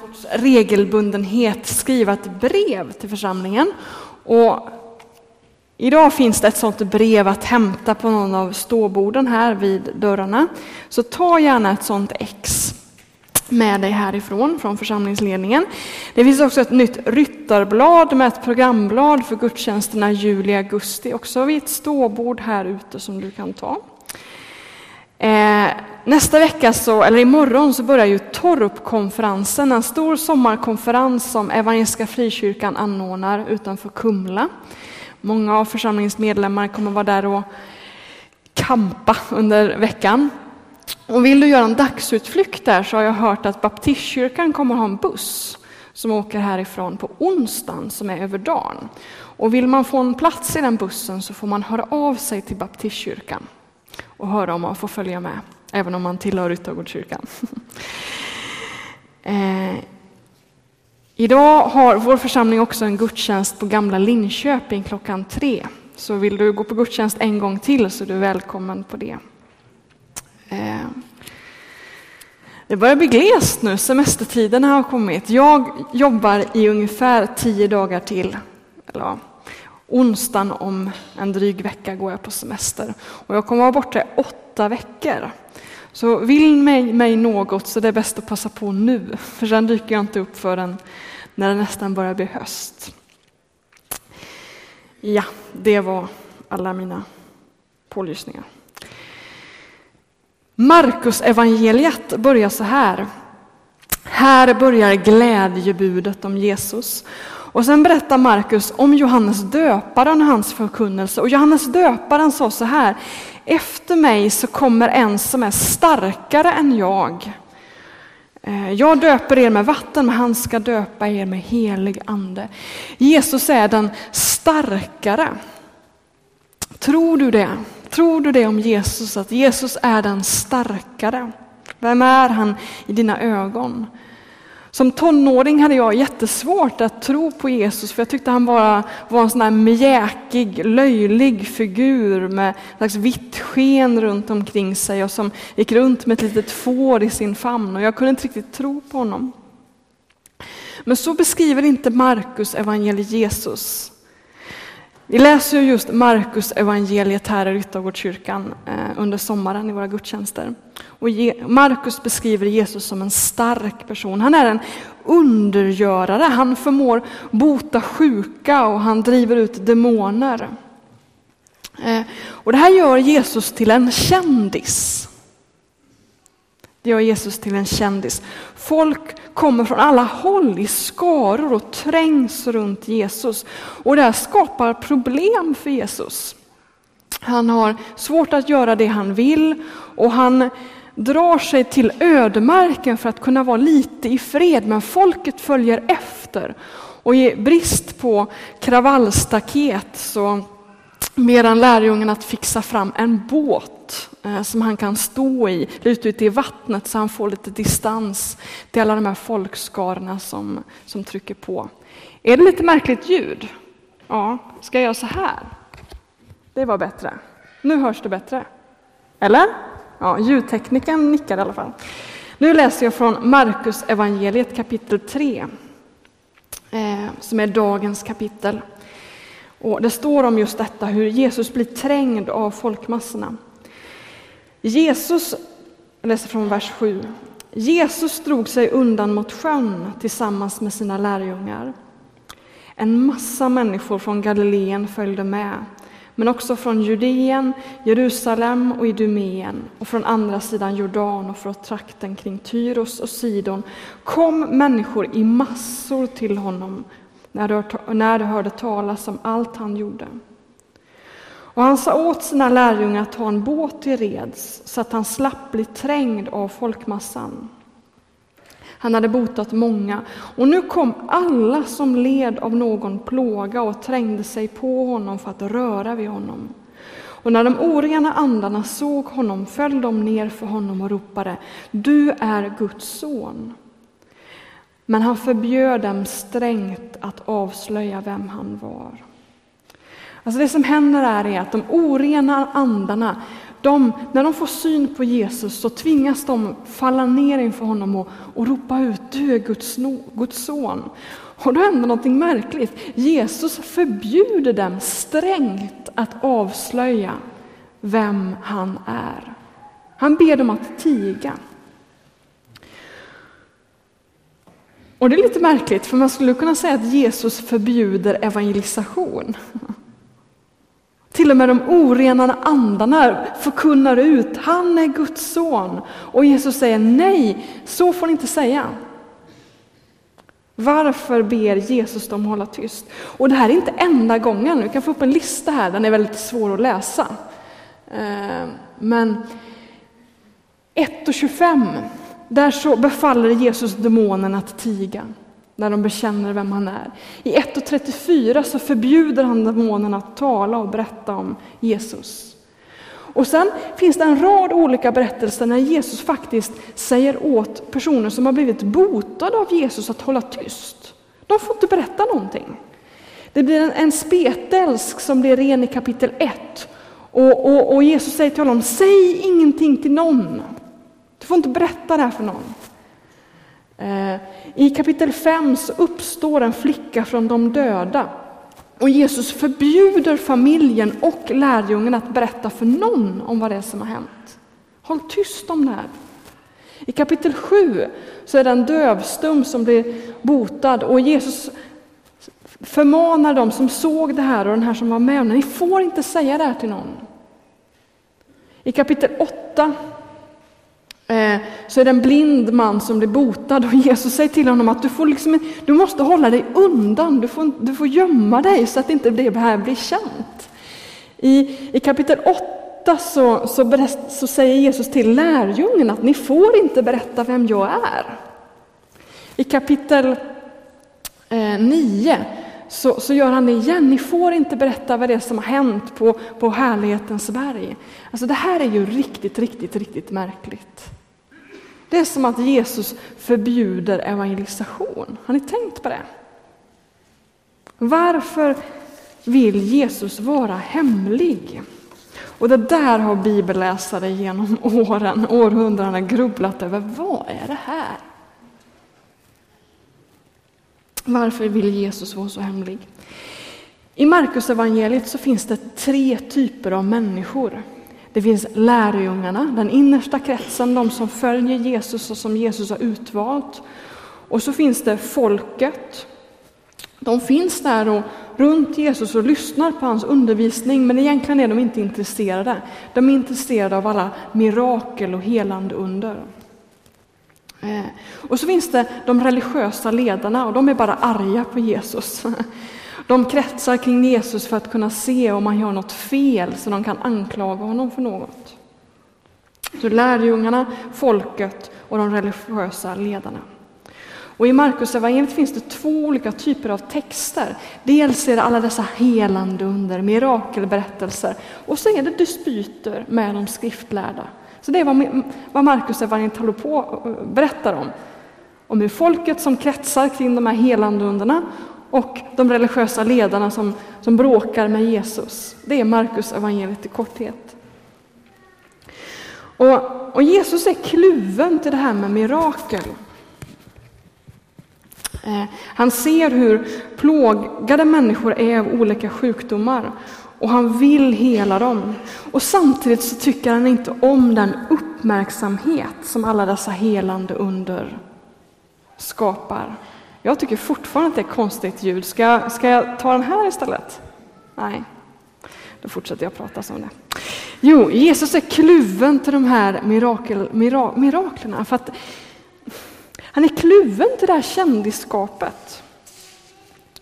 sorts regelbundenhet skriva ett brev till församlingen. Och idag finns det ett sådant brev att hämta på någon av ståborden här vid dörrarna. Så ta gärna ett sådant ex med dig härifrån, från församlingsledningen. Det finns också ett nytt ryttarblad med ett programblad för gudstjänsterna juli-augusti, också vid ett ståbord här ute som du kan ta. Eh, nästa vecka, så, eller imorgon, så börjar ju Torpkonferensen, en stor sommarkonferens som Evangeliska Frikyrkan anordnar utanför Kumla. Många av församlingens medlemmar kommer vara där och kampa under veckan. Och vill du göra en dagsutflykt där så har jag hört att Baptistkyrkan kommer ha en buss som åker härifrån på onsdagen som är över dagen. Och vill man få en plats i den bussen så får man höra av sig till Baptistkyrkan och höra om man får följa med, även om man tillhör Ryttargårdskyrkan. eh, idag har vår församling också en gudstjänst på Gamla Linköping klockan tre. Så vill du gå på gudstjänst en gång till så är du välkommen på det. Eh, det börjar bli glest nu, semestertiden har kommit. Jag jobbar i ungefär tio dagar till. Eller onsdagen om en dryg vecka går jag på semester. Och jag kommer vara borta i åtta veckor. Så vill mig, mig något så det är bäst att passa på nu, för sen dyker jag inte upp förrän när det nästan börjar bli höst. Ja, det var alla mina pålysningar. Markus evangeliet börjar så här. Här börjar glädjebudet om Jesus. Och sen berättar Markus om Johannes döparen och hans förkunnelse. Och Johannes döparen sa så här. Efter mig så kommer en som är starkare än jag. Eh, jag döper er med vatten, men han ska döpa er med helig ande. Jesus är den starkare. Tror du det? Tror du det om Jesus, att Jesus är den starkare? Vem är han i dina ögon? Som tonåring hade jag jättesvårt att tro på Jesus för jag tyckte han bara var en sån här mjäkig, löjlig figur med slags vitt sken runt omkring sig och som gick runt med ett litet får i sin famn och jag kunde inte riktigt tro på honom. Men så beskriver inte Markus evangeliet Jesus. Vi läser just Markus evangeliet här i Ryttargårdskyrkan eh, under sommaren i våra gudstjänster. Och Markus beskriver Jesus som en stark person. Han är en undergörare, han förmår bota sjuka och han driver ut demoner. Eh, och det här gör Jesus till en kändis. Det gör Jesus till en kändis. Folk kommer från alla håll i skaror och trängs runt Jesus. Och det här skapar problem för Jesus. Han har svårt att göra det han vill och han drar sig till ödemarken för att kunna vara lite i fred, men folket följer efter. Och i brist på kravallstaket så ber han lärjungen att fixa fram en båt Eh, som han kan stå i, lite ute i vattnet så han får lite distans till alla de här folkskarorna som, som trycker på. Är det lite märkligt ljud? Ja, ska jag göra så här? Det var bättre. Nu hörs det bättre. Eller? Ja, ljudteknikern nickar i alla fall. Nu läser jag från Markus evangeliet kapitel 3, eh, som är dagens kapitel. Och det står om just detta, hur Jesus blir trängd av folkmassorna. Jesus, jag läser från vers 7. Jesus drog sig undan mot sjön tillsammans med sina lärjungar. En massa människor från Galileen följde med, men också från Judeen, Jerusalem och Idumeen och från andra sidan Jordan och från trakten kring Tyros och Sidon kom människor i massor till honom när de hörde talas om allt han gjorde. Och han sa åt sina lärjungar att ta en båt till reds så att han slapp bli trängd av folkmassan. Han hade botat många, och nu kom alla som led av någon plåga och trängde sig på honom för att röra vid honom. Och när de orena andarna såg honom föll de ner för honom och ropade Du är Guds son. Men han förbjöd dem strängt att avslöja vem han var. Alltså det som händer är att de orena andarna de, när de får syn på Jesus så tvingas de falla ner inför honom och, och ropa ut du är Guds, Guds son. Och då händer någonting märkligt. Jesus förbjuder dem strängt att avslöja vem han är. Han ber dem att tiga. Och det är lite märkligt, för man skulle kunna säga att Jesus förbjuder evangelisation. Till och med de orenade andarna förkunnar ut, han är Guds son. Och Jesus säger nej, så får ni inte säga. Varför ber Jesus dem hålla tyst? Och det här är inte enda gången, vi kan få upp en lista här, den är väldigt svår att läsa. Eh, men 1.25, där så befaller Jesus demonen att tiga när de bekänner vem han är. I 1.34 så förbjuder han demonerna att tala och berätta om Jesus. Och sen finns det en rad olika berättelser när Jesus faktiskt säger åt personer som har blivit botade av Jesus att hålla tyst. De får inte berätta någonting. Det blir en, en spetälsk som blir ren i kapitel 1. Och, och, och Jesus säger till honom, säg ingenting till någon. Du får inte berätta det här för någon. Eh, I kapitel 5 så uppstår en flicka från de döda. Och Jesus förbjuder familjen och lärjungen att berätta för någon om vad det är som har hänt. Håll tyst om det här. I kapitel 7 så är det en dövstum som blir botad och Jesus förmanar dem som såg det här och den här som var med om det. Ni får inte säga det här till någon. I kapitel 8 Eh, så är det en blind man som blir botad och Jesus säger till honom att du, får liksom, du måste hålla dig undan, du får, du får gömma dig så att inte det här blir känt. I, i kapitel 8 så, så, berätt, så säger Jesus till lärjungen att ni får inte berätta vem jag är. I kapitel eh, 9 så, så gör han det igen. Ni får inte berätta vad det är som har hänt på, på härlighetens berg. Alltså det här är ju riktigt, riktigt, riktigt märkligt. Det är som att Jesus förbjuder evangelisation. Har ni tänkt på det? Varför vill Jesus vara hemlig? Och det där har bibelläsare genom åren, århundradena grubblat över. Vad är det här? Varför vill Jesus vara så hemlig? I Markus evangeliet så finns det tre typer av människor. Det finns lärjungarna, den innersta kretsen, de som följer Jesus och som Jesus har utvalt. Och så finns det folket. De finns där och runt Jesus och lyssnar på hans undervisning, men egentligen är de inte intresserade. De är intresserade av alla mirakel och helande under. Eh, och så finns det de religiösa ledarna och de är bara arga på Jesus. De kretsar kring Jesus för att kunna se om han gör något fel så de kan anklaga honom för något. Så lärjungarna, folket och de religiösa ledarna. Och I Markus evangeliet finns det två olika typer av texter. Dels är det alla dessa helande under, mirakelberättelser och så är det dispyter med de skriftlärda. Så det är vad, vad Markus evangeliet håller på eh, berättar om. Om hur folket som kretsar kring de här helande underna och de religiösa ledarna som, som bråkar med Jesus. Det är Markus evangeliet i korthet. Och, och, Jesus är kluven till det här med mirakel. Eh, han ser hur plågade människor är av olika sjukdomar och han vill hela dem. Och samtidigt så tycker han inte om den uppmärksamhet som alla dessa helande under skapar. Jag tycker fortfarande att det är konstigt ljud. Ska jag, ska jag ta den här istället? Nej, då fortsätter jag prata som det. Jo, Jesus är kluven till de här mirakel, mira, miraklerna. För att han är kluven till det här kändisskapet.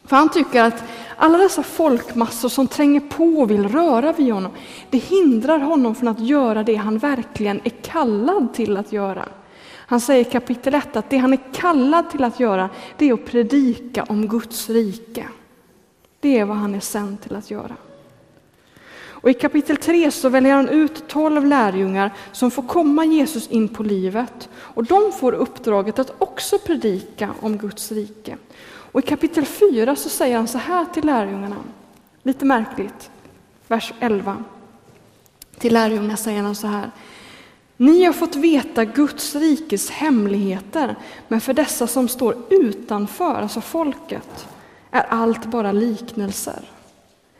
För han tycker att alla dessa folkmassor som tränger på och vill röra vid honom, det hindrar honom från att göra det han verkligen är kallad till att göra. Han säger i kapitel 1 att det han är kallad till att göra, det är att predika om Guds rike. Det är vad han är sänd till att göra. Och I kapitel 3 så väljer han ut tolv lärjungar som får komma Jesus in på livet. Och de får uppdraget att också predika om Guds rike. Och I kapitel 4 så säger han så här till lärjungarna, lite märkligt, vers 11. Till lärjungarna säger han så här. Ni har fått veta Guds rikes hemligheter, men för dessa som står utanför, alltså folket, är allt bara liknelser.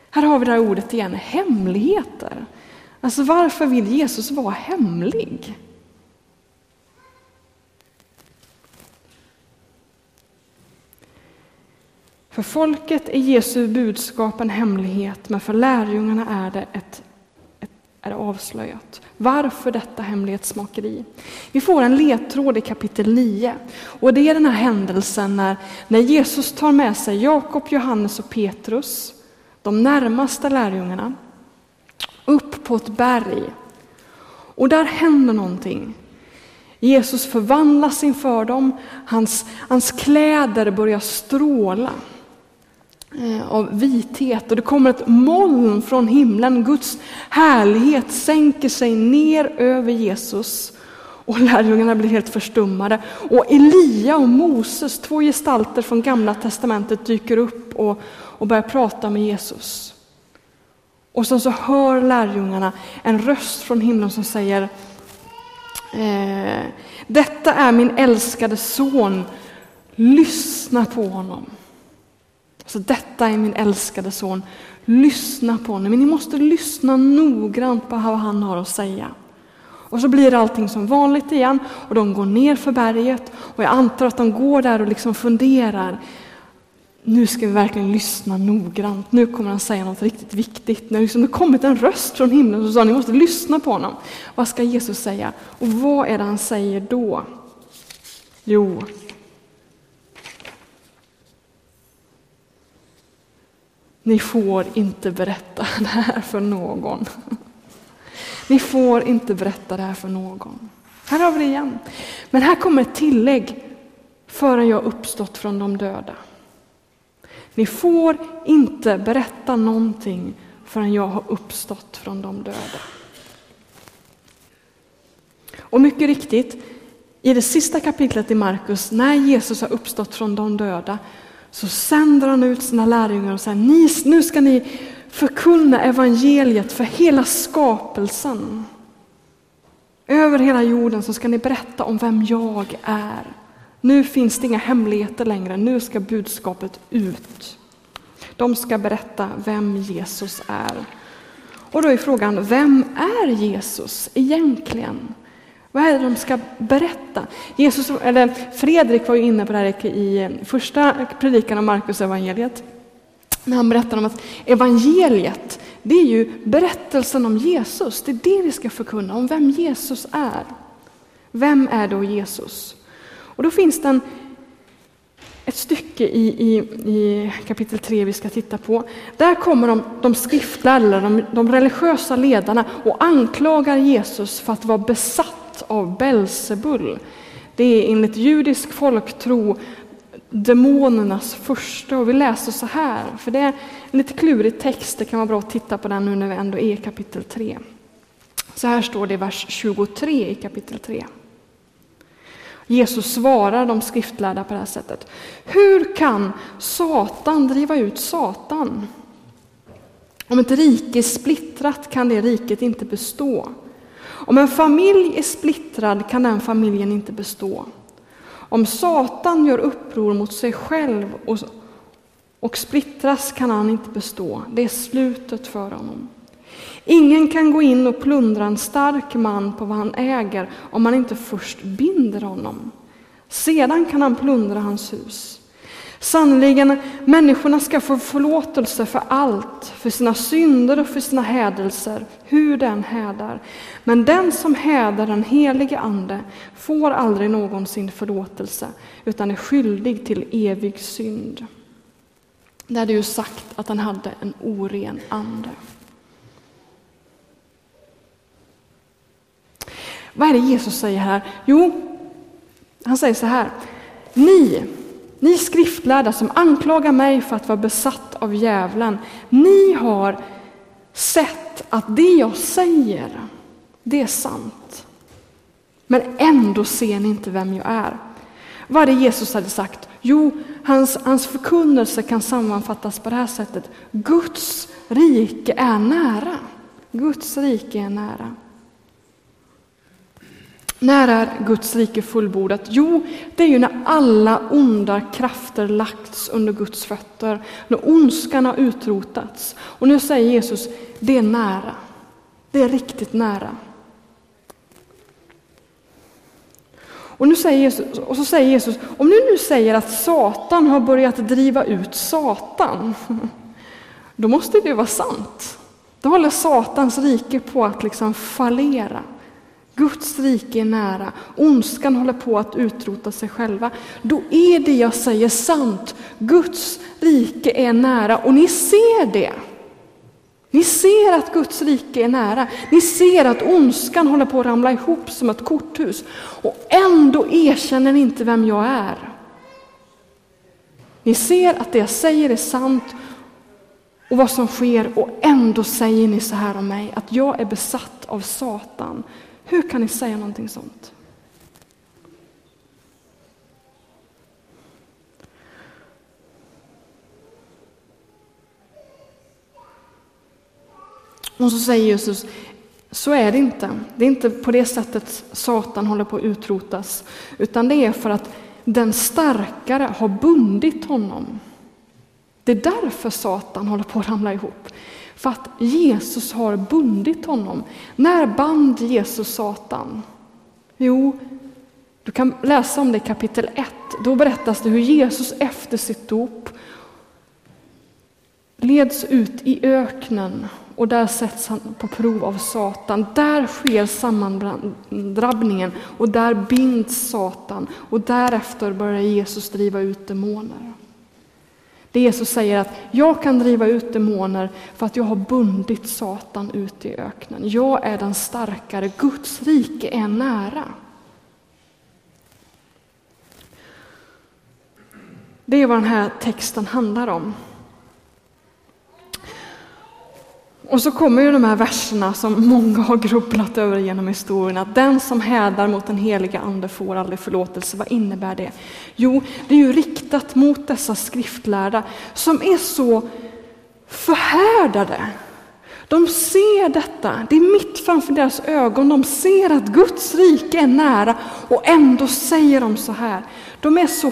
Här har vi det här ordet igen, hemligheter. Alltså varför vill Jesus vara hemlig? För folket är Jesu budskap en hemlighet, men för lärjungarna är det ett, ett är avslöjat. Varför detta hemlighetsmakeri? Vi får en ledtråd i kapitel 9. Och det är den här händelsen när, när Jesus tar med sig Jakob, Johannes och Petrus, de närmaste lärjungarna, upp på ett berg. Och där händer någonting. Jesus förvandlas inför dem, hans, hans kläder börjar stråla. Eh, av vithet och det kommer ett moln från himlen. Guds härlighet sänker sig ner över Jesus och lärjungarna blir helt förstummade. Och Elia och Moses, två gestalter från Gamla testamentet, dyker upp och, och börjar prata med Jesus. Och sen så hör lärjungarna en röst från himlen som säger eh, Detta är min älskade son, lyssna på honom. Så detta är min älskade son, lyssna på honom. Men ni måste lyssna noggrant på vad han har att säga. Och så blir allting som vanligt igen och de går ner för berget och jag antar att de går där och liksom funderar. Nu ska vi verkligen lyssna noggrant. Nu kommer han säga något riktigt viktigt. När liksom det kommit en röst från himlen som sa ni måste lyssna på honom. Vad ska Jesus säga? Och vad är det han säger då? Jo, Ni får inte berätta det här för någon. Ni får inte berätta det här för någon. Här har vi det igen. Men här kommer ett tillägg förrän jag uppstått från de döda. Ni får inte berätta någonting förrän jag har uppstått från de döda. Och mycket riktigt, i det sista kapitlet i Markus, när Jesus har uppstått från de döda, så sänder han ut sina lärjungar och säger, nu ska ni förkunna evangeliet för hela skapelsen. Över hela jorden så ska ni berätta om vem jag är. Nu finns det inga hemligheter längre, nu ska budskapet ut. De ska berätta vem Jesus är. Och då är frågan, vem är Jesus egentligen? Vad är det de ska berätta? Jesus, eller Fredrik var ju inne på det här i eh, första predikan om Markus evangeliet. När han berättar om att evangeliet, det är ju berättelsen om Jesus. Det är det vi ska förkunna, om vem Jesus är. Vem är då Jesus? Och då finns det en, ett stycke i, i, i kapitel 3 vi ska titta på. Där kommer de, de skriftlärda, de, de religiösa ledarna och anklagar Jesus för att vara besatt av Belzebul. Det är enligt judisk folktro demonernas första och vi läser så här, för det är en lite klurig text, det kan vara bra att titta på den nu när vi ändå är i kapitel 3. Så här står det i vers 23 i kapitel 3. Jesus svarar de skriftlärda på det här sättet. Hur kan Satan driva ut Satan? Om ett rike är splittrat kan det riket inte bestå. Om en familj är splittrad kan den familjen inte bestå. Om Satan gör uppror mot sig själv och, och splittras kan han inte bestå. Det är slutet för honom. Ingen kan gå in och plundra en stark man på vad han äger om man inte först binder honom. Sedan kan han plundra hans hus. Sannerligen, människorna ska få förlåtelse för allt, för sina synder och för sina hädelser, hur den hädar. Men den som hädar den helige Ande får aldrig någonsin förlåtelse, utan är skyldig till evig synd. Det hade ju sagt att han hade en oren ande. Vad är det Jesus säger här? Jo, han säger så här. Ni ni skriftlärda som anklagar mig för att vara besatt av djävulen, ni har sett att det jag säger, det är sant. Men ändå ser ni inte vem jag är. Vad är det Jesus hade sagt? Jo, hans, hans förkunnelse kan sammanfattas på det här sättet. Guds rike är nära. Guds rike är nära. När är Guds rike fullbordat? Jo, det är ju när alla onda krafter lagts under Guds fötter, när ondskan har utrotats. Och nu säger Jesus, det är nära. Det är riktigt nära. Och, nu säger Jesus, och så säger Jesus, om du nu säger att Satan har börjat driva ut Satan, då måste det ju vara sant. Då håller Satans rike på att liksom fallera. Guds rike är nära, ondskan håller på att utrota sig själva. Då är det jag säger sant. Guds rike är nära och ni ser det. Ni ser att Guds rike är nära. Ni ser att ondskan håller på att ramla ihop som ett korthus. Och ändå erkänner ni inte vem jag är. Ni ser att det jag säger är sant och vad som sker och ändå säger ni så här om mig, att jag är besatt av Satan. Hur kan ni säga någonting sånt? Och så säger Jesus, så är det inte. Det är inte på det sättet Satan håller på att utrotas, utan det är för att den starkare har bundit honom. Det är därför Satan håller på att ramla ihop. För att Jesus har bundit honom. När band Jesus Satan? Jo, du kan läsa om det i kapitel 1. Då berättas det hur Jesus efter sitt dop leds ut i öknen och där sätts han på prov av Satan. Där sker sammandrabbningen och där binds Satan och därefter börjar Jesus driva ut demoner. Det Jesus säger att jag kan driva ut demoner för att jag har bundit Satan ut i öknen. Jag är den starkare, Guds rike är nära. Det är vad den här texten handlar om. Och så kommer ju de här verserna som många har grubblat över genom historien, att den som hädar mot den heliga ande får aldrig förlåtelse. Vad innebär det? Jo, det är ju riktat mot dessa skriftlärda som är så förhärdade. De ser detta, det är mitt framför deras ögon, de ser att Guds rike är nära och ändå säger de så här. De är så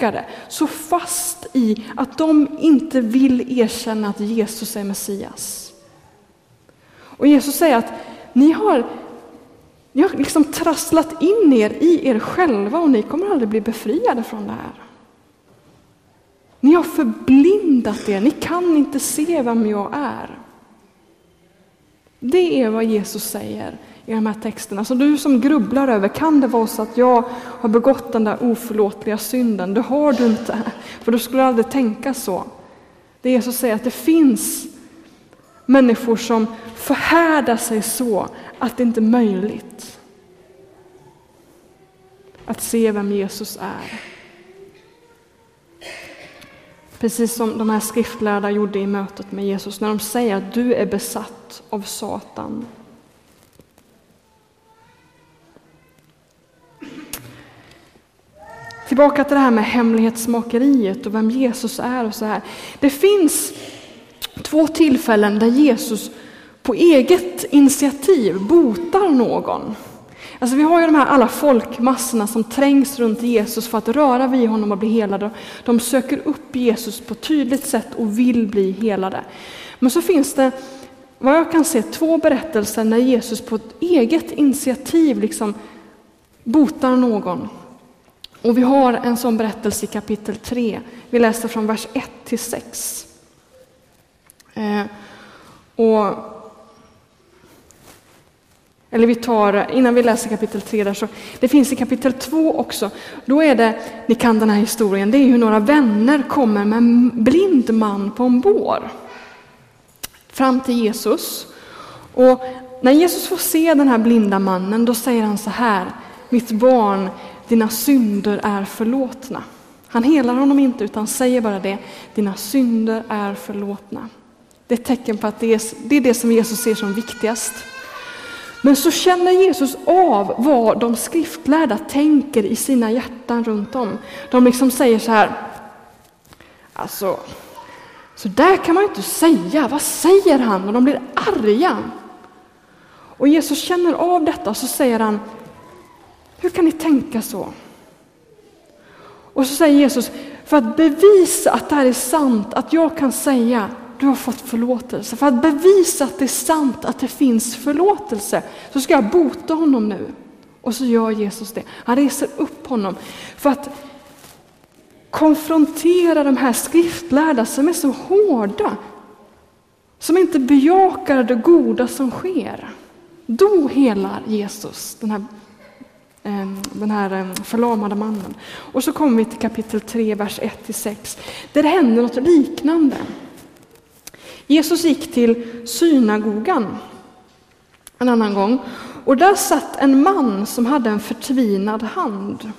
förstockade, så fast i att de inte vill erkänna att Jesus är Messias. Och Jesus säger att ni har, ni har liksom trasslat in er i er själva och ni kommer aldrig bli befriade från det här. Ni har förblindat er, ni kan inte se vem jag är. Det är vad Jesus säger i de här texterna. Så du som grubblar över, kan det vara så att jag har begått den där oförlåtliga synden? Det har du inte, för du skulle aldrig tänka så. Det Jesus säger att det finns Människor som förhärdar sig så att det inte är möjligt att se vem Jesus är. Precis som de här skriftlärda gjorde i mötet med Jesus när de säger att du är besatt av Satan. Tillbaka till det här med hemlighetsmakeriet och vem Jesus är och så här. Det finns två tillfällen där Jesus på eget initiativ botar någon. Alltså vi har ju de här alla folkmassorna som trängs runt Jesus för att röra vid honom och bli helade. De söker upp Jesus på ett tydligt sätt och vill bli helade. Men så finns det, vad jag kan se, två berättelser när Jesus på ett eget initiativ liksom botar någon. Och vi har en sån berättelse i kapitel 3. Vi läser från vers 1 till 6. Eh, och, eller vi tar, innan vi läser kapitel 3 där så, det finns i kapitel 2 också, då är det, ni kan den här historien, det är hur några vänner kommer med en blind man på en bår fram till Jesus. Och när Jesus får se den här blinda mannen, då säger han så här, mitt barn, dina synder är förlåtna. Han helar honom inte utan säger bara det, dina synder är förlåtna. Det är ett tecken på att det är, det är det som Jesus ser som viktigast. Men så känner Jesus av vad de skriftlärda tänker i sina hjärtan runt om. De liksom säger så här, alltså Så där kan man ju inte säga. Vad säger han? Och de blir arga. Och Jesus känner av detta och så säger han, hur kan ni tänka så? Och så säger Jesus, för att bevisa att det här är sant, att jag kan säga, du har fått förlåtelse. För att bevisa att det är sant, att det finns förlåtelse, så ska jag bota honom nu. Och så gör Jesus det. Han reser upp honom för att konfrontera de här skriftlärda som är så hårda, som inte bejakar det goda som sker. Då helar Jesus den här, Ehm, den här ehm, förlamade mannen. Och så kommer vi till kapitel 3, vers 1-6, där det händer något liknande. Jesus gick till synagogan en annan gång och där satt en man som hade en förtvinad hand.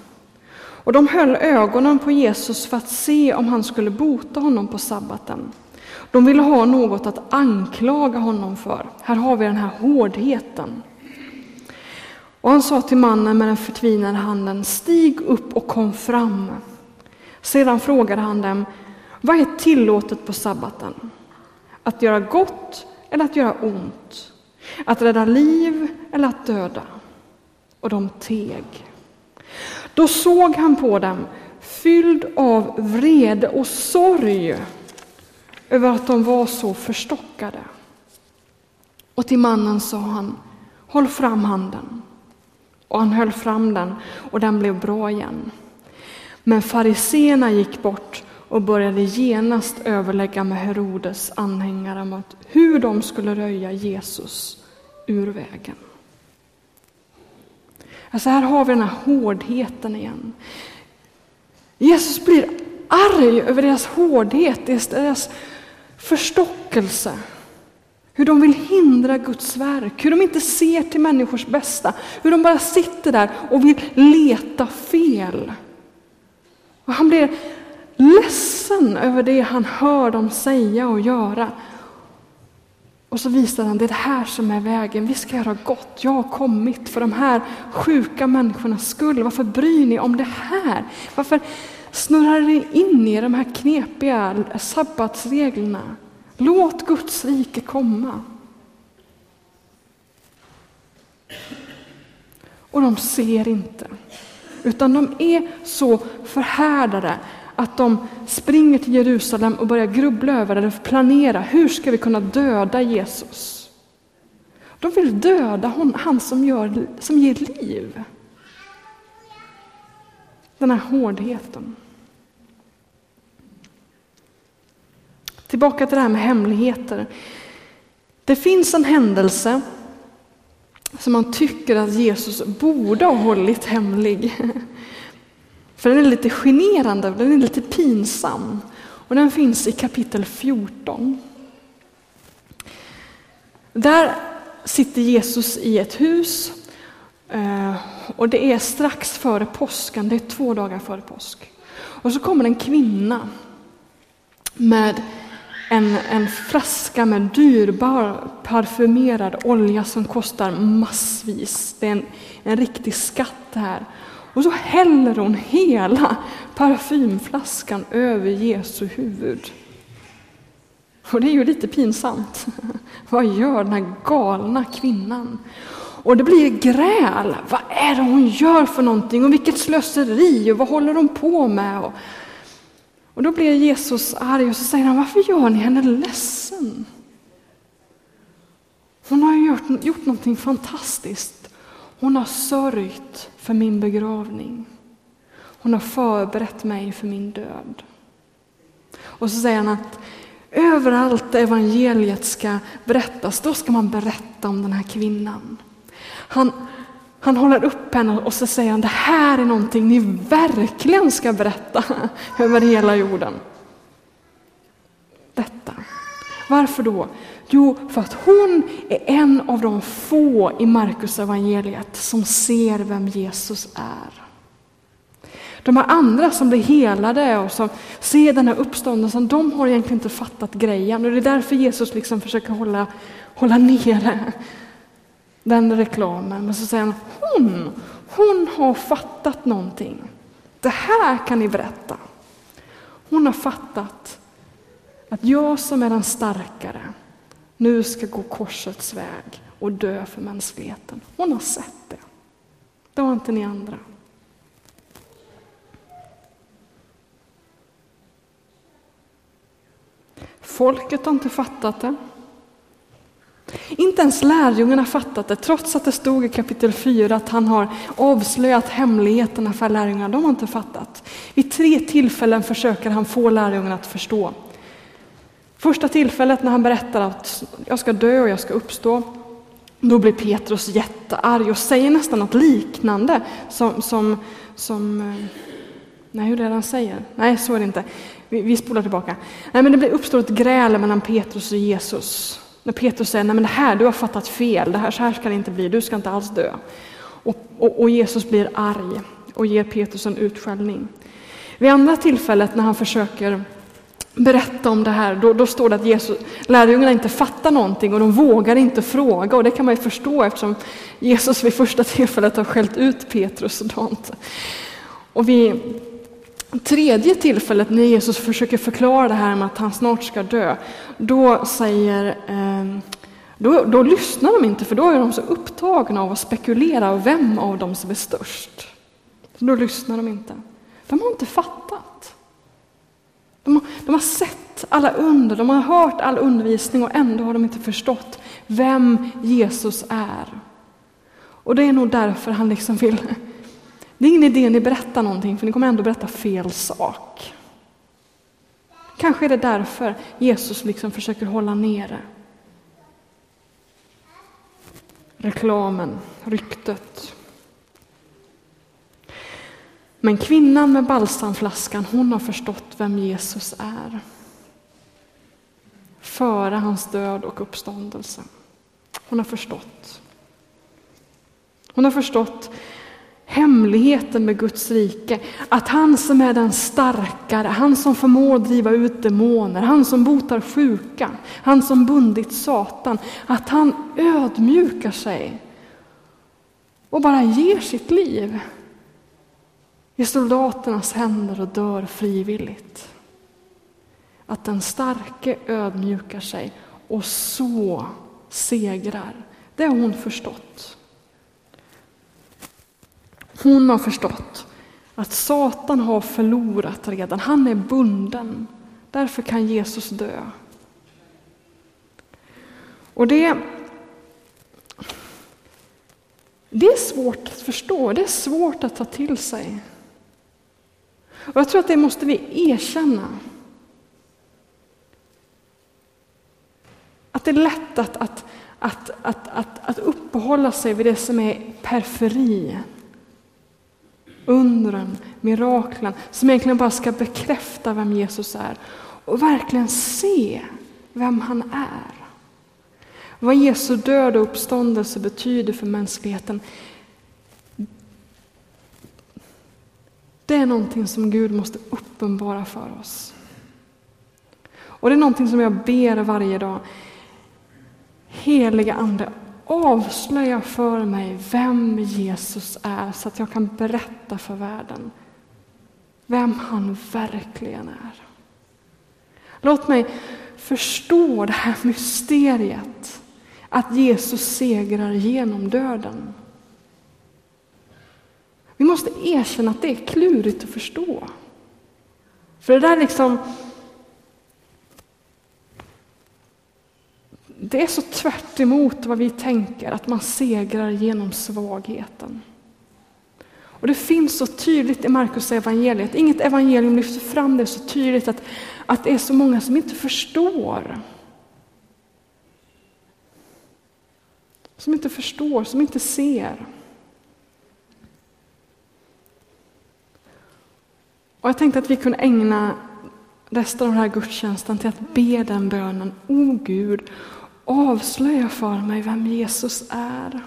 Och de höll ögonen på Jesus för att se om han skulle bota honom på sabbaten. De ville ha något att anklaga honom för. Här har vi den här hårdheten. Och han sa till mannen med den förtvinade handen, stig upp och kom fram. Sedan frågade han dem, vad är tillåtet på sabbaten? Att göra gott eller att göra ont? Att rädda liv eller att döda? Och de teg. Då såg han på dem, fylld av vrede och sorg över att de var så förstockade. Och till mannen sa han, håll fram handen. Och han höll fram den och den blev bra igen. Men fariseerna gick bort och började genast överlägga med Herodes anhängare om att hur de skulle röja Jesus ur vägen. Alltså här har vi den här hårdheten igen. Jesus blir arg över deras hårdhet, deras förstockelse. Hur de vill hindra Guds verk, hur de inte ser till människors bästa, hur de bara sitter där och vill leta fel. Och han blir ledsen över det han hör dem säga och göra. Och så visar han, det är det här som är vägen, vi ska göra gott, jag har kommit för de här sjuka människornas skull. Varför bryr ni om det här? Varför snurrar ni in i de här knepiga sabbatsreglerna? Låt Guds rike komma. Och de ser inte, utan de är så förhärdade att de springer till Jerusalem och börjar grubbla över eller planera, hur ska vi kunna döda Jesus? De vill döda hon, han som, gör, som ger liv. Den här hårdheten. Tillbaka till det här med hemligheter. Det finns en händelse som man tycker att Jesus borde ha hållit hemlig. För den är lite generande, den är lite pinsam. Och den finns i kapitel 14. Där sitter Jesus i ett hus eh, och det är strax före påsken, det är två dagar före påsk. Och så kommer en kvinna med en, en flaska med dyrbar parfymerad olja som kostar massvis. Det är en, en riktig skatt det här. Och så häller hon hela parfymflaskan över Jesu huvud. Och det är ju lite pinsamt. Vad gör den här galna kvinnan? Och det blir gräl. Vad är det hon gör för någonting? Och vilket slöseri! Och vad håller hon på med? Och, och då blir Jesus arg och så säger han, varför gör ni henne ledsen? Hon har gjort, gjort någonting fantastiskt. Hon har sörjt för min begravning. Hon har förberett mig för min död. Och så säger han att överallt där evangeliet ska berättas, då ska man berätta om den här kvinnan. Han, han håller upp henne och så säger han, det här är någonting ni verkligen ska berätta över hela jorden. Detta. Varför då? Jo, för att hon är en av de få i Markus evangeliet som ser vem Jesus är. De här andra som blir helade och som ser den här uppståndelsen, de har egentligen inte fattat grejen. Och det är därför Jesus liksom försöker hålla, hålla nere den reklamen. Men så säger han, hon, hon har fattat någonting. Det här kan ni berätta. Hon har fattat Att jag som är den starkare nu ska gå korsets väg och dö för mänskligheten. Hon har sett det. Det har inte ni andra. Folket har inte fattat det. Inte ens lärjungarna fattat det, trots att det stod i kapitel 4 att han har avslöjat hemligheterna för lärjungarna. De har inte fattat. Vid tre tillfällen försöker han få lärjungarna att förstå. Första tillfället när han berättar att jag ska dö och jag ska uppstå, då blir Petrus jättearg och säger nästan något liknande som, som, som eh, Nej, hur är det han säger? Nej, så är det inte. Vi, vi spolar tillbaka. Nej, men det uppstår ett gräl mellan Petrus och Jesus. När Petrus säger, nej men det här, du har fattat fel, det här, så här ska det inte bli, du ska inte alls dö. Och, och, och Jesus blir arg och ger Petrus en utskällning. Vid andra tillfället när han försöker berätta om det här, då, då står det att Jesus, lärjungarna inte fattar någonting och de vågar inte fråga. Och det kan man ju förstå eftersom Jesus vid första tillfället har skällt ut Petrus och Dante. Och vi, tredje tillfället när Jesus försöker förklara det här med att han snart ska dö, då säger eh, då, då lyssnar de inte för då är de så upptagna av att spekulera vem av dem som är störst. Så då lyssnar de inte. De har inte fattat. De har, de har sett alla under, de har hört all undervisning och ändå har de inte förstått vem Jesus är. Och det är nog därför han liksom vill det är ingen idé ni berättar någonting, för ni kommer ändå berätta fel sak. Kanske är det därför Jesus liksom försöker hålla nere reklamen, ryktet. Men kvinnan med balsamflaskan, hon har förstått vem Jesus är. Före hans död och uppståndelse. Hon har förstått. Hon har förstått hemligheten med Guds rike. Att han som är den starkare, han som förmår driva ut demoner, han som botar sjuka, han som bundit Satan, att han ödmjukar sig och bara ger sitt liv i soldaternas händer och dör frivilligt. Att den starke ödmjukar sig och så segrar. Det har hon förstått. Hon har förstått att Satan har förlorat redan. Han är bunden. Därför kan Jesus dö. Och det, det är svårt att förstå, det är svårt att ta till sig. Och jag tror att det måste vi erkänna. Att det är lätt att, att, att, att, att, att uppehålla sig vid det som är periferi undren, miraklen som egentligen bara ska bekräfta vem Jesus är och verkligen se vem han är. Vad Jesu död och uppståndelse betyder för mänskligheten. Det är någonting som Gud måste uppenbara för oss. Och det är någonting som jag ber varje dag. Heliga Ande, avslöja för mig vem Jesus är så att jag kan berätta för världen vem han verkligen är. Låt mig förstå det här mysteriet att Jesus segrar genom döden. Vi måste erkänna att det är klurigt att förstå. För det där liksom Det är så tvärt emot vad vi tänker, att man segrar genom svagheten. Och Det finns så tydligt i Markus evangeliet. Inget evangelium lyfter fram det så tydligt att, att det är så många som inte förstår. Som inte förstår, som inte ser. Och Jag tänkte att vi kunde ägna resten av den här gudstjänsten till att be den bönen. O Gud, avslöja för mig vem Jesus är.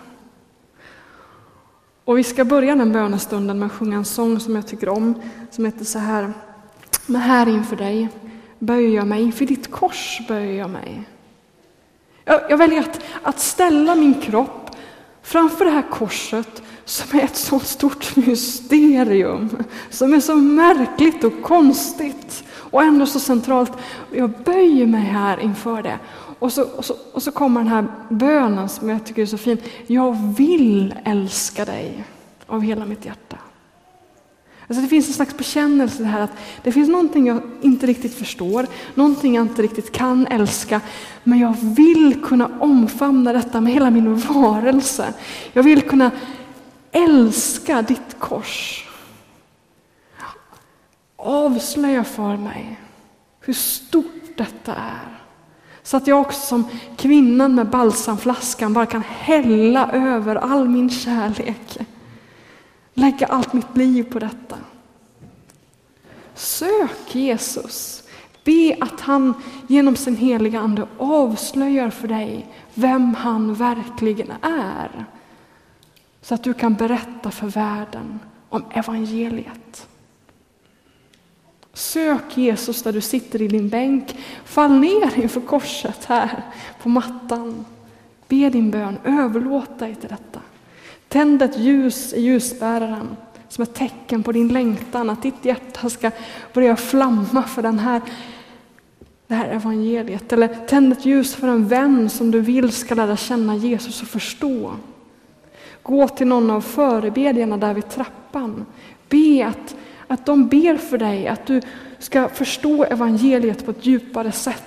Och vi ska börja den bönestunden med att sjunga en sång som jag tycker om, som heter så här. Men här inför dig böjer jag mig, inför ditt kors böjer jag mig. Jag, jag väljer att, att ställa min kropp framför det här korset som är ett så stort mysterium, som är så märkligt och konstigt och ändå så centralt. Jag böjer mig här inför det. Och så, och, så, och så kommer den här bönen som jag tycker är så fin. Jag vill älska dig av hela mitt hjärta. Alltså det finns en slags bekännelse här att det finns någonting jag inte riktigt förstår, någonting jag inte riktigt kan älska, men jag vill kunna omfamna detta med hela min varelse. Jag vill kunna älska ditt kors. Avslöja för mig hur stort detta är. Så att jag också som kvinnan med balsamflaskan bara kan hälla över all min kärlek. Lägga allt mitt liv på detta. Sök Jesus. Be att han genom sin heliga Ande avslöjar för dig vem han verkligen är. Så att du kan berätta för världen om evangeliet. Sök Jesus där du sitter i din bänk. Fall ner inför korset här på mattan. Be din bön, överlåt dig till detta. Tänd ett ljus i ljusbäraren som ett tecken på din längtan, att ditt hjärta ska börja flamma för den här, det här evangeliet. Eller tänd ett ljus för en vän som du vill ska lära känna Jesus och förstå. Gå till någon av förebedjarna där vid trappan. Be att, att de ber för dig, att du ska förstå evangeliet på ett djupare sätt.